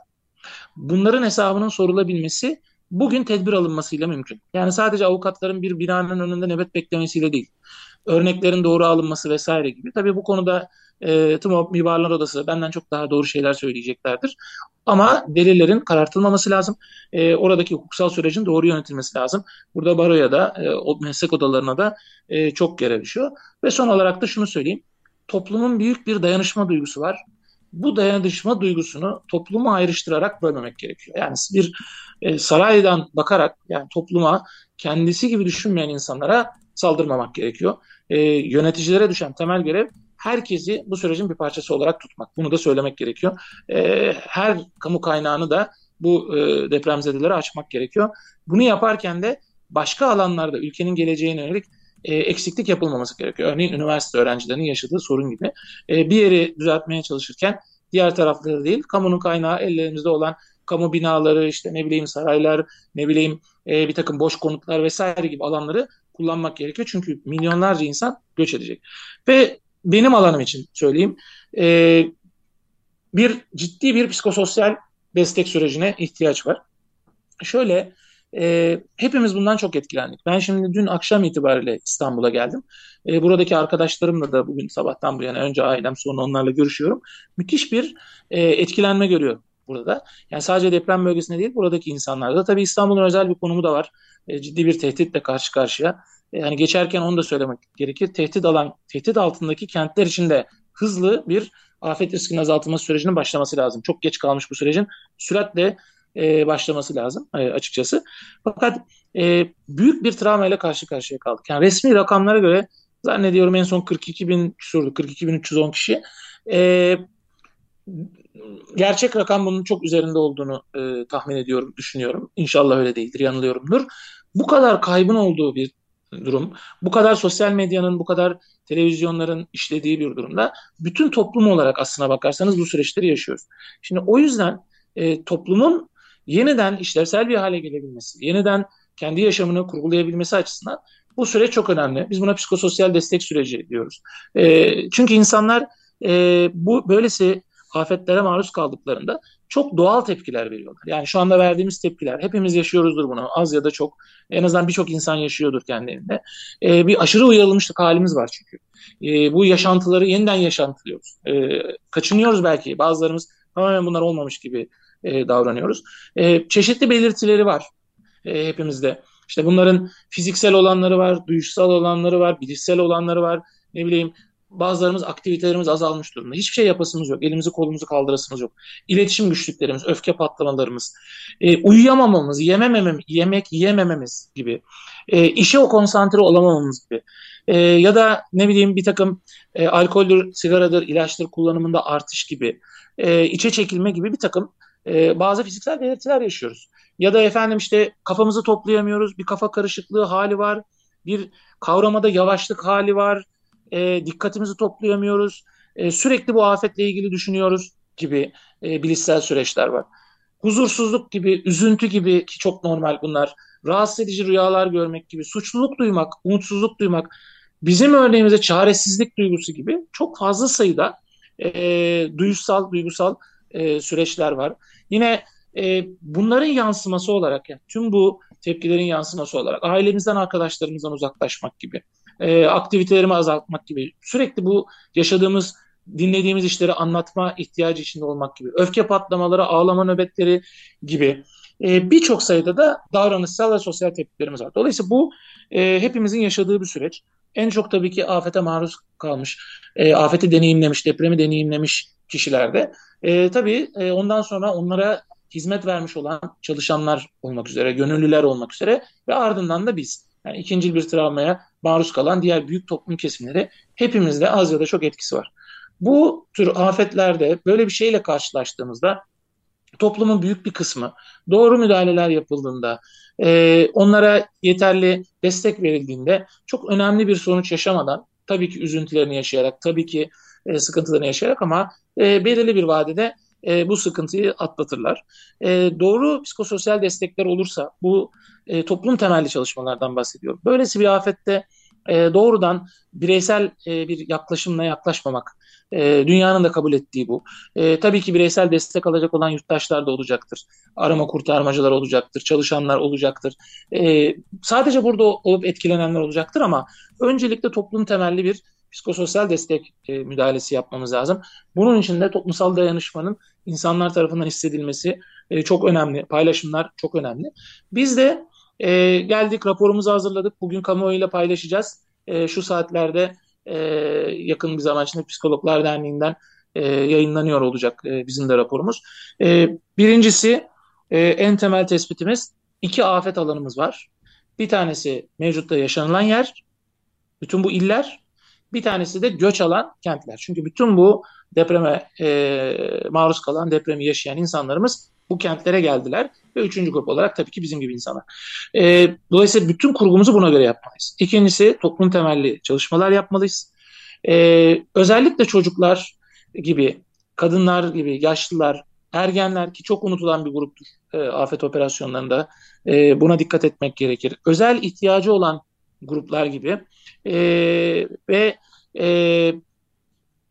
bunların hesabının sorulabilmesi bugün tedbir alınmasıyla mümkün. Yani sadece avukatların bir binanın önünde nöbet beklemesiyle değil. Örneklerin doğru alınması vesaire gibi. Tabii bu konuda e, TMOB Mimarlar Odası benden çok daha doğru şeyler söyleyeceklerdir. Ama delillerin karartılmaması lazım. E, oradaki hukuksal sürecin doğru yönetilmesi lazım. Burada baroya da, e, o meslek odalarına da e, çok görev düşüyor. Ve son olarak da şunu söyleyeyim. Toplumun büyük bir dayanışma duygusu var. Bu dayanışma duygusunu toplumu ayrıştırarak bölmemek gerekiyor. Yani bir e, saraydan bakarak yani topluma kendisi gibi düşünmeyen insanlara saldırmamak gerekiyor. E, yöneticilere düşen temel görev herkesi bu sürecin bir parçası olarak tutmak. Bunu da söylemek gerekiyor. E, her kamu kaynağını da bu e, depremzedelere açmak gerekiyor. Bunu yaparken de başka alanlarda ülkenin geleceğine yönelik e, eksiklik yapılmaması gerekiyor. Örneğin üniversite öğrencilerinin yaşadığı sorun gibi. E, bir yeri düzeltmeye çalışırken diğer tarafları değil, kamunun kaynağı ellerimizde olan kamu binaları, işte ne bileyim saraylar, ne bileyim e, bir takım boş konutlar vesaire gibi alanları kullanmak gerekiyor. Çünkü milyonlarca insan göç edecek. Ve benim alanım için söyleyeyim. E, bir ciddi bir psikososyal destek sürecine ihtiyaç var. Şöyle e, hepimiz bundan çok etkilendik. Ben şimdi dün akşam itibariyle İstanbul'a geldim. E, buradaki arkadaşlarımla da bugün sabahtan bu yana önce ailem sonra onlarla görüşüyorum. Müthiş bir e, etkilenme görüyorum burada. Yani sadece deprem bölgesinde değil buradaki insanlarda. Tabii İstanbul'un özel bir konumu da var. E, ciddi bir tehditle karşı karşıya. Yani geçerken onu da söylemek gerekir. Tehdit alan, tehdit altındaki kentler için de hızlı bir afet riskinin azaltılması sürecinin başlaması lazım. Çok geç kalmış bu sürecin süratle e, başlaması lazım e, açıkçası. Fakat e, büyük bir travmayla karşı karşıya kaldık. Yani resmi rakamlara göre zannediyorum en son 42 bin küsurdu, 42 bin 310 kişi. E, gerçek rakam bunun çok üzerinde olduğunu e, tahmin ediyorum, düşünüyorum. İnşallah öyle değildir, yanılıyorumdur. Bu kadar kaybın olduğu bir durum. Bu kadar sosyal medyanın, bu kadar televizyonların işlediği bir durumda bütün toplum olarak aslına bakarsanız bu süreçleri yaşıyoruz. Şimdi o yüzden e, toplumun yeniden işlevsel bir hale gelebilmesi, yeniden kendi yaşamını kurgulayabilmesi açısından bu süreç çok önemli. Biz buna psikososyal destek süreci diyoruz. E, çünkü insanlar e, bu böylesi afetlere maruz kaldıklarında çok doğal tepkiler veriyorlar. Yani şu anda verdiğimiz tepkiler hepimiz yaşıyoruzdur bunu az ya da çok en azından birçok insan yaşıyordur kendi evinde. E, bir aşırı uyarılmışlık halimiz var çünkü. E, bu yaşantıları yeniden yaşantılıyoruz. E, kaçınıyoruz belki bazılarımız tamamen bunlar olmamış gibi e, davranıyoruz. E, çeşitli belirtileri var e, hepimizde. İşte bunların fiziksel olanları var, duyuşsal olanları var, bilişsel olanları var. Ne bileyim bazılarımız aktivitelerimiz azalmış durumda. Hiçbir şey yapasımız yok. Elimizi kolumuzu kaldırasımız yok. İletişim güçlüklerimiz, öfke patlamalarımız, e, uyuyamamamız, yemememem, yemek yiyemememiz gibi, e, işe o konsantre olamamamız gibi e, ya da ne bileyim bir takım e, alkoldür, sigaradır, ilaçtır kullanımında artış gibi, e, içe çekilme gibi bir takım e, bazı fiziksel belirtiler yaşıyoruz. Ya da efendim işte kafamızı toplayamıyoruz, bir kafa karışıklığı hali var, bir kavramada yavaşlık hali var, e, dikkatimizi toplayamıyoruz. e, sürekli bu afetle ilgili düşünüyoruz gibi e, bilişsel süreçler var. Huzursuzluk gibi, üzüntü gibi ki çok normal bunlar. Rahatsız edici rüyalar görmek gibi, suçluluk duymak, umutsuzluk duymak, bizim örneğimizde çaresizlik duygusu gibi çok fazla sayıda e, duygusal duygusal e, süreçler var. Yine e, bunların yansıması olarak yani tüm bu tepkilerin yansıması olarak ailemizden arkadaşlarımızdan uzaklaşmak gibi e, aktivitelerimi azaltmak gibi sürekli bu yaşadığımız dinlediğimiz işleri anlatma ihtiyacı içinde olmak gibi öfke patlamaları ağlama nöbetleri gibi e, birçok sayıda da davranışsal ve sosyal tepkilerimiz var. Dolayısıyla bu e, hepimizin yaşadığı bir süreç. En çok tabii ki afete maruz kalmış, e, afeti deneyimlemiş, depremi deneyimlemiş kişilerde. E, tabii e, ondan sonra onlara hizmet vermiş olan çalışanlar olmak üzere, gönüllüler olmak üzere ve ardından da biz. Yani ikinci bir travmaya maruz kalan diğer büyük toplum kesimleri hepimizde az ya da çok etkisi var. Bu tür afetlerde böyle bir şeyle karşılaştığımızda toplumun büyük bir kısmı doğru müdahaleler yapıldığında, e, onlara yeterli destek verildiğinde çok önemli bir sonuç yaşamadan tabii ki üzüntülerini yaşayarak, tabii ki e, sıkıntılarını yaşayarak ama e, belirli bir vadede e, bu sıkıntıyı atlatırlar. E, doğru psikososyal destekler olursa bu e, toplum temelli çalışmalardan bahsediyorum. Böylesi bir afette e, doğrudan bireysel e, bir yaklaşımla yaklaşmamak. E, dünyanın da kabul ettiği bu. E, tabii ki bireysel destek alacak olan yurttaşlar da olacaktır. Arama kurtarmacılar olacaktır, çalışanlar olacaktır. E, sadece burada olup etkilenenler olacaktır ama öncelikle toplum temelli bir psikososyal destek e, müdahalesi yapmamız lazım. Bunun için de toplumsal dayanışmanın insanlar tarafından hissedilmesi e, çok önemli. Paylaşımlar çok önemli. Biz de e, geldik raporumuzu hazırladık. Bugün kamuoyuyla paylaşacağız. E, şu saatlerde e, yakın bir zaman içinde Psikologlar Derneği'nden e, yayınlanıyor olacak e, bizim de raporumuz. E, birincisi e, en temel tespitimiz iki afet alanımız var. Bir tanesi mevcutta yaşanılan yer, bütün bu iller. Bir tanesi de göç alan kentler. Çünkü bütün bu depreme e, maruz kalan, depremi yaşayan insanlarımız bu kentlere geldiler ve üçüncü grup olarak tabii ki bizim gibi insanlar. E, dolayısıyla bütün kurgumuzu buna göre yapmalıyız. İkincisi toplum temelli çalışmalar yapmalıyız. E, özellikle çocuklar gibi, kadınlar gibi, yaşlılar, ergenler ki çok unutulan bir gruptur e, afet operasyonlarında. E, buna dikkat etmek gerekir. Özel ihtiyacı olan gruplar gibi e, ve e,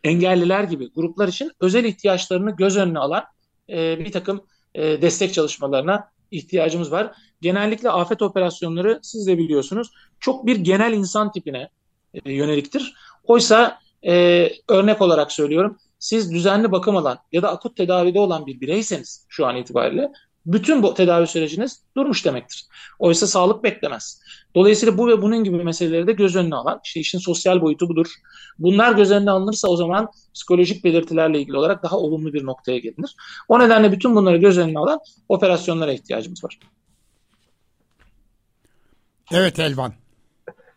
engelliler gibi gruplar için özel ihtiyaçlarını göz önüne alan e, bir takım e, destek çalışmalarına ihtiyacımız var. Genellikle afet operasyonları siz de biliyorsunuz çok bir genel insan tipine e, yöneliktir. Oysa e, örnek olarak söylüyorum siz düzenli bakım alan ya da akut tedavide olan bir bireyseniz şu an itibariyle bütün bu tedavi süreciniz durmuş demektir. Oysa sağlık beklemez. Dolayısıyla bu ve bunun gibi meseleleri de göz önüne alan, işte işin sosyal boyutu budur. Bunlar göz önüne alınırsa o zaman psikolojik belirtilerle ilgili olarak daha olumlu bir noktaya gelinir. O nedenle bütün bunları göz önüne alan operasyonlara ihtiyacımız var. Evet Elvan.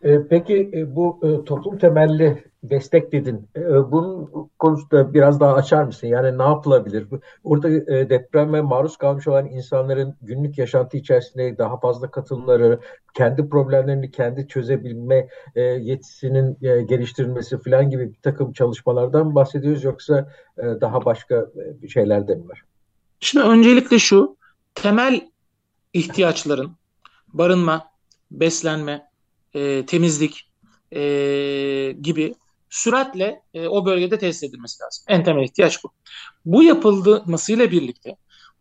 Ee, peki e, bu e, toplum temelli destek dedin. Bunun konusunda biraz daha açar mısın? Yani ne yapılabilir? Orada e, depreme maruz kalmış olan insanların günlük yaşantı içerisinde daha fazla katılımları, kendi problemlerini kendi çözebilme e, yetisinin e, geliştirilmesi falan gibi bir takım çalışmalardan bahsediyoruz yoksa daha başka şeyler de mi var? Şimdi öncelikle şu, temel ihtiyaçların barınma, beslenme, temizlik, e, gibi süratle e, o bölgede tesis edilmesi lazım. En temel ihtiyaç bu. Bu yapılmasıyla birlikte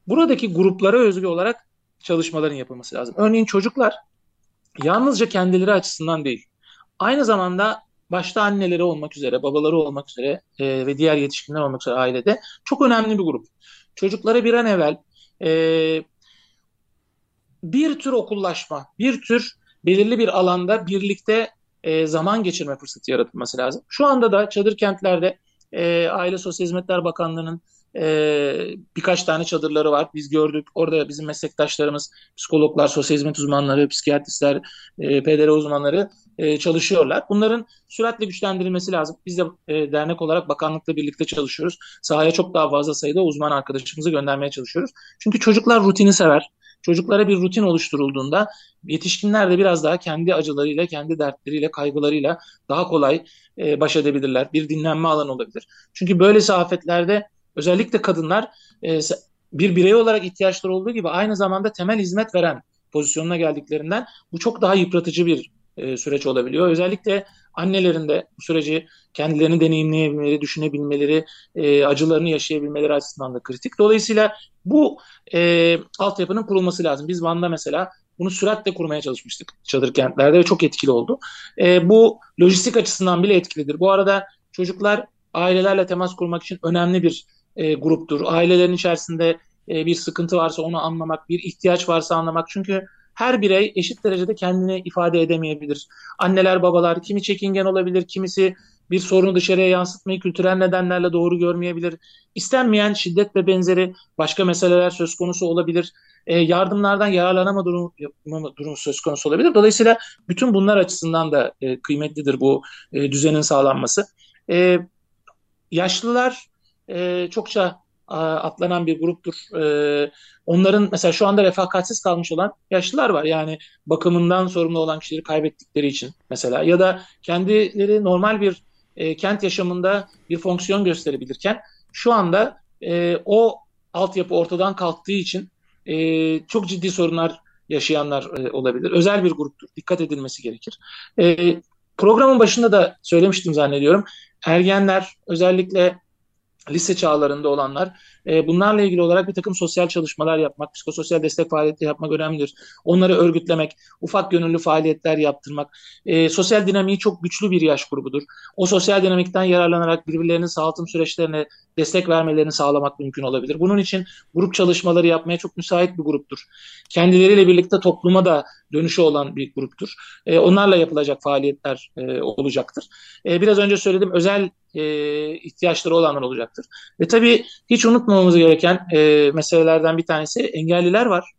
buradaki gruplara özgü olarak çalışmaların yapılması lazım. Örneğin çocuklar yalnızca kendileri açısından değil, aynı zamanda başta anneleri olmak üzere, babaları olmak üzere e, ve diğer yetişkinler olmak üzere ailede çok önemli bir grup. Çocuklara bir an evvel e, bir tür okullaşma, bir tür belirli bir alanda birlikte e, zaman geçirme fırsatı yaratılması lazım. Şu anda da çadır kentlerde e, Aile Sosyal Hizmetler Bakanlığı'nın e, birkaç tane çadırları var. Biz gördük. Orada bizim meslektaşlarımız, psikologlar, sosyal hizmet uzmanları, psikiyatristler, e, PDR uzmanları e, çalışıyorlar. Bunların süratle güçlendirilmesi lazım. Biz de e, dernek olarak bakanlıkla birlikte çalışıyoruz. Sahaya çok daha fazla sayıda uzman arkadaşımızı göndermeye çalışıyoruz. Çünkü çocuklar rutini sever. Çocuklara bir rutin oluşturulduğunda yetişkinler de biraz daha kendi acılarıyla, kendi dertleriyle, kaygılarıyla daha kolay e, baş edebilirler. Bir dinlenme alanı olabilir. Çünkü böylesi afetlerde özellikle kadınlar e, bir birey olarak ihtiyaçları olduğu gibi aynı zamanda temel hizmet veren pozisyonuna geldiklerinden bu çok daha yıpratıcı bir e, süreç olabiliyor. Özellikle annelerin de bu süreci kendilerini deneyimleyebilmeleri, düşünebilmeleri, e, acılarını yaşayabilmeleri açısından da kritik. Dolayısıyla bu e, altyapının kurulması lazım. Biz Van'da mesela bunu süratle kurmaya çalışmıştık çadır kentlerde ve çok etkili oldu. E, bu lojistik açısından bile etkilidir. Bu arada çocuklar ailelerle temas kurmak için önemli bir e, gruptur. Ailelerin içerisinde e, bir sıkıntı varsa onu anlamak, bir ihtiyaç varsa anlamak. Çünkü her birey eşit derecede kendini ifade edemeyebilir. Anneler, babalar kimi çekingen olabilir, kimisi bir sorunu dışarıya yansıtmayı kültürel nedenlerle doğru görmeyebilir. İstenmeyen şiddet ve benzeri başka meseleler söz konusu olabilir. E, yardımlardan yararlanama durumu, durumu söz konusu olabilir. Dolayısıyla bütün bunlar açısından da e, kıymetlidir bu e, düzenin sağlanması. E, yaşlılar e, çokça atlanan bir gruptur. E, onların mesela şu anda refakatsiz kalmış olan yaşlılar var. Yani bakımından sorumlu olan kişileri kaybettikleri için mesela ya da kendileri normal bir e, kent yaşamında bir fonksiyon gösterebilirken şu anda e, o altyapı ortadan kalktığı için e, çok ciddi sorunlar yaşayanlar e, olabilir. Özel bir gruptur. Dikkat edilmesi gerekir. E, programın başında da söylemiştim zannediyorum. Ergenler özellikle lise çağlarında olanlar e, bunlarla ilgili olarak bir takım sosyal çalışmalar yapmak, psikososyal destek faaliyetleri yapmak önemlidir. Onları örgütlemek, ufak gönüllü faaliyetler yaptırmak. E, sosyal dinamiği çok güçlü bir yaş grubudur. O sosyal dinamikten yararlanarak birbirlerinin sağaltım süreçlerine destek vermelerini sağlamak mümkün olabilir. Bunun için grup çalışmaları yapmaya çok müsait bir gruptur. Kendileriyle birlikte topluma da dönüşü olan bir gruptur. E, onlarla yapılacak faaliyetler e, olacaktır. E, biraz önce söyledim özel e, ihtiyaçları olanlar olacaktır. Ve tabii hiç unutmamamız gereken e, meselelerden bir tanesi engelliler var.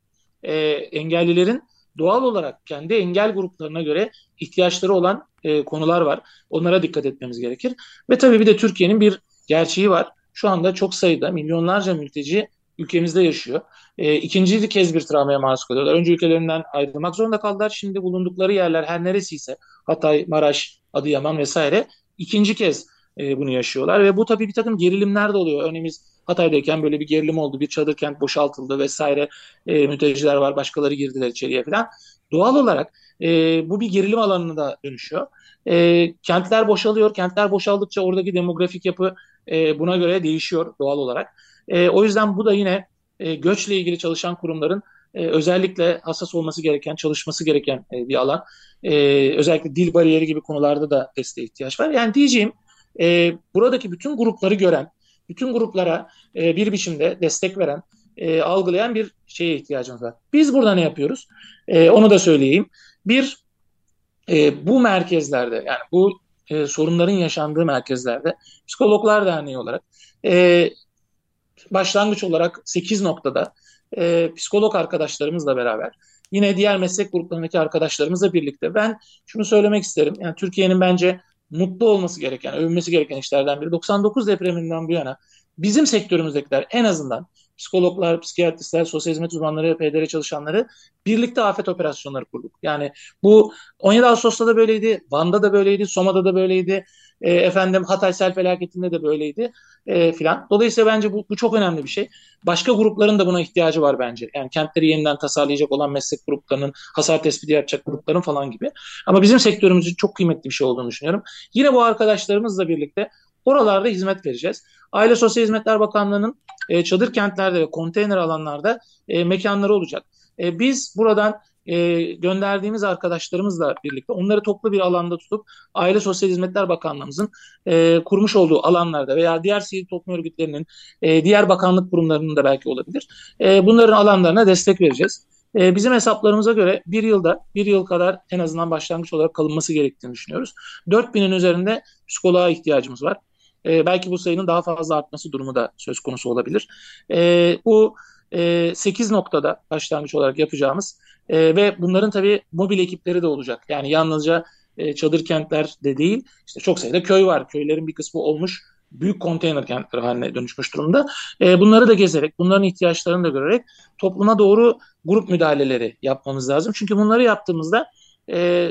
E, engellilerin doğal olarak kendi engel gruplarına göre ihtiyaçları olan e, konular var. Onlara dikkat etmemiz gerekir. Ve tabii bir de Türkiye'nin bir gerçeği var. Şu anda çok sayıda milyonlarca mülteci ülkemizde yaşıyor. E, ikinci kez bir travmaya maruz kalıyorlar. Önce ülkelerinden ayrılmak zorunda kaldılar. Şimdi bulundukları yerler her neresiyse Hatay, Maraş, Adıyaman vesaire ikinci kez e, bunu yaşıyorlar ve bu tabii bir takım gerilimler de oluyor. Örneğin biz Hatay'dayken böyle bir gerilim oldu. Bir çadır kent boşaltıldı vesaire. E, mülteciler var, başkaları girdiler içeriye falan. Doğal olarak e, bu bir gerilim alanına da dönüşüyor. E, kentler boşalıyor. Kentler boşaldıkça oradaki demografik yapı e, buna göre değişiyor doğal olarak. E, o yüzden bu da yine e, göçle ilgili çalışan kurumların e, özellikle hassas olması gereken, çalışması gereken e, bir alan. E, özellikle dil bariyeri gibi konularda da desteğe ihtiyaç var. Yani diyeceğim e, buradaki bütün grupları gören, bütün gruplara e, bir biçimde destek veren, e, algılayan bir şeye ihtiyacımız var. Biz burada ne yapıyoruz? E, onu da söyleyeyim. Bir, e, bu merkezlerde yani bu e, sorunların yaşandığı merkezlerde Psikologlar Derneği olarak e, başlangıç olarak 8 noktada e, psikolog arkadaşlarımızla beraber yine diğer meslek gruplarındaki arkadaşlarımızla birlikte ben şunu söylemek isterim. Yani Türkiye'nin bence mutlu olması gereken, övünmesi gereken işlerden biri. 99 depreminden bu yana bizim sektörümüzdekiler en azından psikologlar, psikiyatristler, sosyal hizmet uzmanları, PDR çalışanları birlikte afet operasyonları kurduk. Yani bu 17 Ağustos'ta da böyleydi, Van'da da böyleydi, Soma'da da böyleydi, e, efendim Hatay sel felaketinde de böyleydi e, filan. Dolayısıyla bence bu, bu çok önemli bir şey. Başka grupların da buna ihtiyacı var bence. Yani kentleri yeniden tasarlayacak olan meslek gruplarının, hasar tespiti yapacak grupların falan gibi. Ama bizim sektörümüzün çok kıymetli bir şey olduğunu düşünüyorum. Yine bu arkadaşlarımızla birlikte oralarda hizmet vereceğiz. Aile Sosyal Hizmetler Bakanlığı'nın e, çadır kentlerde ve konteyner alanlarda e, mekanları olacak. E, biz buradan e, gönderdiğimiz arkadaşlarımızla birlikte onları toplu bir alanda tutup Aile Sosyal Hizmetler Bakanlığımızın e, kurmuş olduğu alanlarda veya diğer sivil toplum örgütlerinin, e, diğer bakanlık kurumlarının da belki olabilir. E, bunların alanlarına destek vereceğiz. E, bizim hesaplarımıza göre bir yılda, bir yıl kadar en azından başlangıç olarak kalınması gerektiğini düşünüyoruz. 4000'in üzerinde psikoloğa ihtiyacımız var. E, belki bu sayının daha fazla artması durumu da söz konusu olabilir. E, bu e, 8 noktada başlangıç olarak yapacağımız e, ve bunların tabii mobil ekipleri de olacak. Yani yalnızca e, çadır kentler de değil. İşte çok sayıda köy var. Köylerin bir kısmı olmuş büyük konteyner kentleri haline dönüşmüş durumda. E, bunları da gezerek, bunların ihtiyaçlarını da görerek topluma doğru grup müdahaleleri yapmamız lazım. Çünkü bunları yaptığımızda e,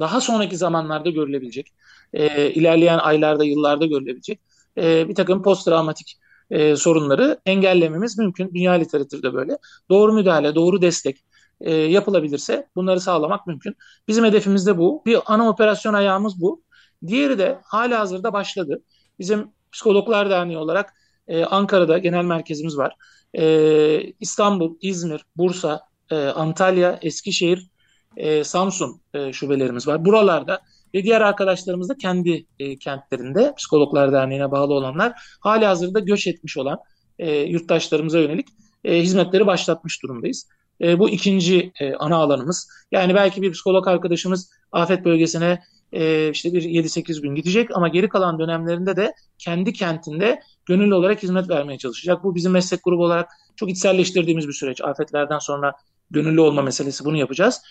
daha sonraki zamanlarda görülebilecek, e, ilerleyen aylarda, yıllarda görülebilecek e, bir takım post travmatik e, sorunları engellememiz mümkün. Dünya literatürde böyle. Doğru müdahale, doğru destek e, yapılabilirse bunları sağlamak mümkün. Bizim hedefimiz de bu. Bir ana operasyon ayağımız bu. Diğeri de hala hazırda başladı. Bizim Psikologlar Derneği olarak e, Ankara'da genel merkezimiz var. E, İstanbul, İzmir, Bursa, e, Antalya, Eskişehir, e, Samsun e, şubelerimiz var. Buralarda ve diğer arkadaşlarımız da kendi e, kentlerinde Psikologlar Derneği'ne bağlı olanlar hali hazırda göç etmiş olan e, yurttaşlarımıza yönelik e, hizmetleri başlatmış durumdayız. E, bu ikinci e, ana alanımız. Yani belki bir psikolog arkadaşımız afet bölgesine e, işte bir 7-8 gün gidecek ama geri kalan dönemlerinde de kendi kentinde gönüllü olarak hizmet vermeye çalışacak. Bu bizim meslek grubu olarak çok içselleştirdiğimiz bir süreç. Afetlerden sonra gönüllü olma meselesi bunu yapacağız.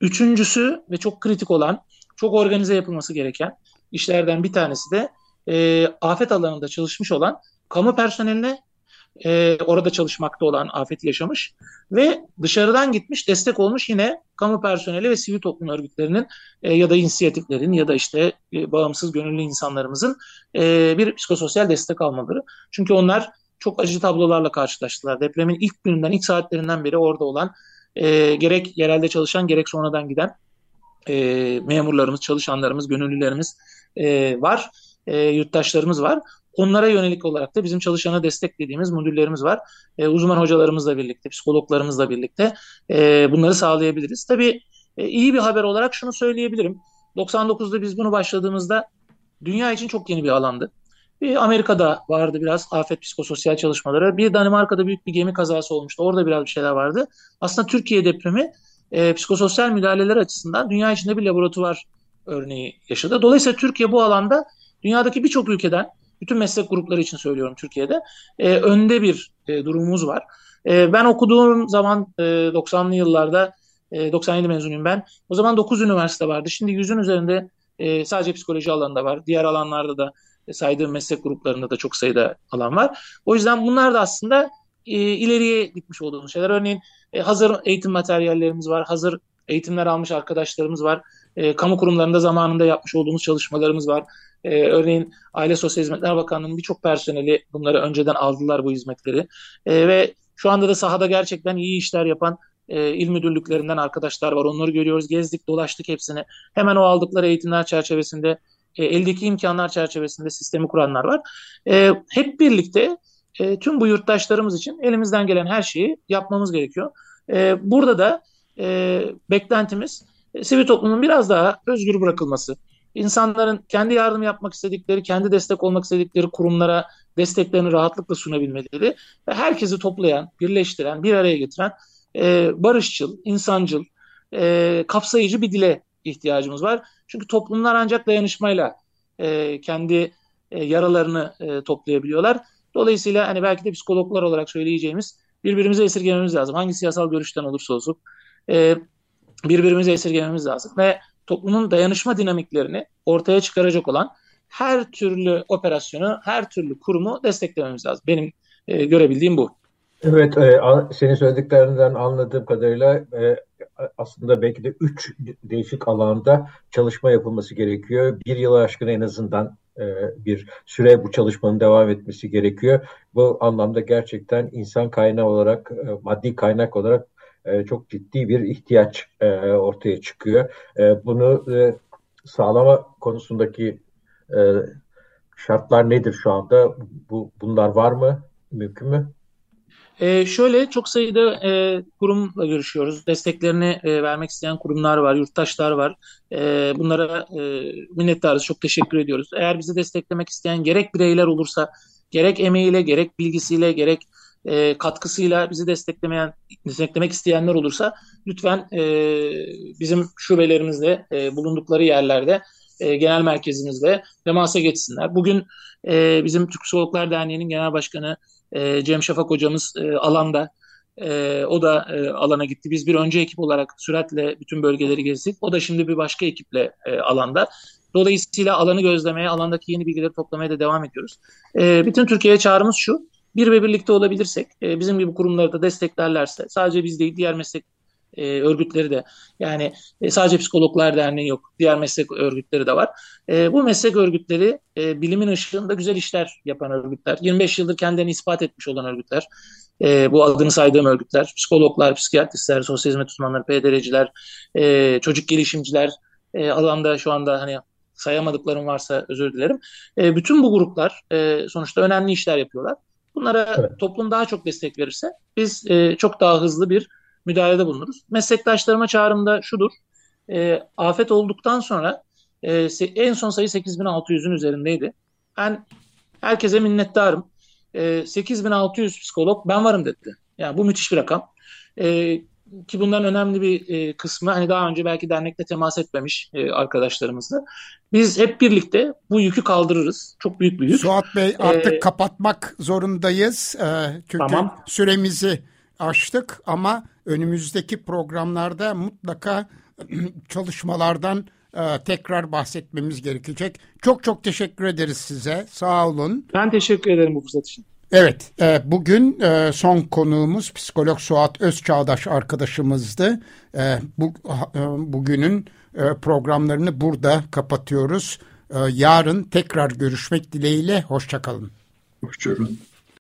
Üçüncüsü ve çok kritik olan, çok organize yapılması gereken işlerden bir tanesi de e, afet alanında çalışmış olan kamu personeline e, orada çalışmakta olan afeti yaşamış ve dışarıdan gitmiş destek olmuş yine kamu personeli ve sivil toplum örgütlerinin e, ya da inisiyatiflerin ya da işte e, bağımsız gönüllü insanlarımızın e, bir psikososyal destek almaları. Çünkü onlar çok acı tablolarla karşılaştılar. Depremin ilk gününden, ilk saatlerinden beri orada olan e, gerek yerelde çalışan gerek sonradan giden e, memurlarımız, çalışanlarımız, gönüllülerimiz e, var, e, yurttaşlarımız var. Onlara yönelik olarak da bizim çalışana desteklediğimiz modüllerimiz var. E, uzman hocalarımızla birlikte, psikologlarımızla birlikte e, bunları sağlayabiliriz. Tabii e, iyi bir haber olarak şunu söyleyebilirim. 99'da biz bunu başladığımızda dünya için çok yeni bir alandı. Bir Amerika'da vardı biraz afet psikososyal çalışmaları. Bir Danimarka'da büyük bir gemi kazası olmuştu. Orada biraz bir şeyler vardı. Aslında Türkiye depremi e, psikososyal müdahaleler açısından dünya içinde bir laboratuvar örneği yaşadı. Dolayısıyla Türkiye bu alanda dünyadaki birçok ülkeden bütün meslek grupları için söylüyorum Türkiye'de e, önde bir e, durumumuz var. E, ben okuduğum zaman e, 90'lı yıllarda e, 97 mezunuyum ben. O zaman 9 üniversite vardı. Şimdi 100'ün üzerinde e, sadece psikoloji alanında var. Diğer alanlarda da e, saydığım meslek gruplarında da çok sayıda alan var. O yüzden bunlar da aslında e, ileriye gitmiş olduğumuz şeyler. Örneğin e, hazır eğitim materyallerimiz var. Hazır eğitimler almış arkadaşlarımız var. E, kamu kurumlarında zamanında yapmış olduğumuz çalışmalarımız var. E, örneğin Aile Sosyal Hizmetler Bakanlığı'nın birçok personeli bunları önceden aldılar bu hizmetleri. E, ve şu anda da sahada gerçekten iyi işler yapan e, il müdürlüklerinden arkadaşlar var. Onları görüyoruz. Gezdik, dolaştık hepsini. Hemen o aldıkları eğitimler çerçevesinde, e, eldeki imkanlar çerçevesinde sistemi kuranlar var. E, hep birlikte e, tüm bu yurttaşlarımız için elimizden gelen her şeyi yapmamız gerekiyor. E, burada da e, beklentimiz e, sivil toplumun biraz daha özgür bırakılması, insanların kendi yardım yapmak istedikleri, kendi destek olmak istedikleri kurumlara desteklerini rahatlıkla sunabilmeleri ve herkesi toplayan, birleştiren, bir araya getiren e, barışçıl, insancıl, e, kapsayıcı bir dile ihtiyacımız var. Çünkü toplumlar ancak dayanışmayla e, kendi e, yaralarını e, toplayabiliyorlar. Dolayısıyla hani belki de psikologlar olarak söyleyeceğimiz birbirimize esirgememiz lazım. Hangi siyasal görüşten olursa olsun e, birbirimize esirgememiz lazım. Ve toplumun dayanışma dinamiklerini ortaya çıkaracak olan her türlü operasyonu, her türlü kurumu desteklememiz lazım. Benim e, görebildiğim bu. Evet, e, senin söylediklerinden anladığım kadarıyla e, aslında belki de üç değişik alanda çalışma yapılması gerekiyor. Bir yılı aşkın en azından e, bir süre bu çalışmanın devam etmesi gerekiyor. Bu anlamda gerçekten insan kaynağı olarak, maddi kaynak olarak çok ciddi bir ihtiyaç ortaya çıkıyor. Bunu sağlama konusundaki şartlar nedir şu anda? Bu bunlar var mı? Mümkün mü? E, şöyle çok sayıda e, kurumla görüşüyoruz. Desteklerini e, vermek isteyen kurumlar var, yurttaşlar var. E, bunlara e, minnettarız, çok teşekkür ediyoruz. Eğer bizi desteklemek isteyen gerek bireyler olursa, gerek emeğiyle, gerek bilgisiyle, gerek e, katkısıyla bizi desteklemeyen, desteklemek isteyenler olursa lütfen e, bizim şubelerimizde, e, bulundukları yerlerde, e, genel merkezimizde temasa geçsinler. Bugün e, bizim Türk Psikologlar Derneği'nin genel başkanı e, Cem Şafak hocamız e, alanda. E, o da e, alana gitti. Biz bir önce ekip olarak süratle bütün bölgeleri gezdik. O da şimdi bir başka ekiple e, alanda. Dolayısıyla alanı gözlemeye, alandaki yeni bilgileri toplamaya da devam ediyoruz. E, bütün Türkiye'ye çağrımız şu. Bir ve birlikte olabilirsek, e, bizim gibi kurumları da desteklerlerse, sadece biz değil diğer meslek e, örgütleri de yani e, sadece psikologlar derneği yok diğer meslek örgütleri de var. E, bu meslek örgütleri e, bilimin ışığında güzel işler yapan örgütler. 25 yıldır kendilerini ispat etmiş olan örgütler. E, bu adını saydığım örgütler, psikologlar, psikiyatristler, sosyal hizmet uzmanları, PDR'ciler, e, çocuk gelişimciler e, alanda şu anda hani sayamadıklarım varsa özür dilerim. E, bütün bu gruplar e, sonuçta önemli işler yapıyorlar. Bunlara evet. toplum daha çok destek verirse biz e, çok daha hızlı bir müdahalede bulunuruz. Meslektaşlarıma çağrım da şudur. E, afet olduktan sonra e, en son sayı 8600'ün üzerindeydi. Ben herkese minnettarım. E, 8600 psikolog ben varım dedi. Yani bu müthiş bir rakam. E, ki bunların önemli bir e, kısmı hani daha önce belki dernekte temas etmemiş e, arkadaşlarımızla. Biz hep birlikte bu yükü kaldırırız. Çok büyük bir yük. Suat Bey artık ee, kapatmak zorundayız. E, çünkü tamam. süremizi açtık ama önümüzdeki programlarda mutlaka <clears throat> çalışmalardan e, tekrar bahsetmemiz gerekecek. Çok çok teşekkür ederiz size. Sağ olun. Ben teşekkür ederim bu fırsat için. Evet, e, bugün e, son konuğumuz psikolog Suat Özçağdaş arkadaşımızdı. Bu bugünün programlarını burada kapatıyoruz. Yarın tekrar görüşmek dileğiyle. Hoşçakalın. Hoşçakalın.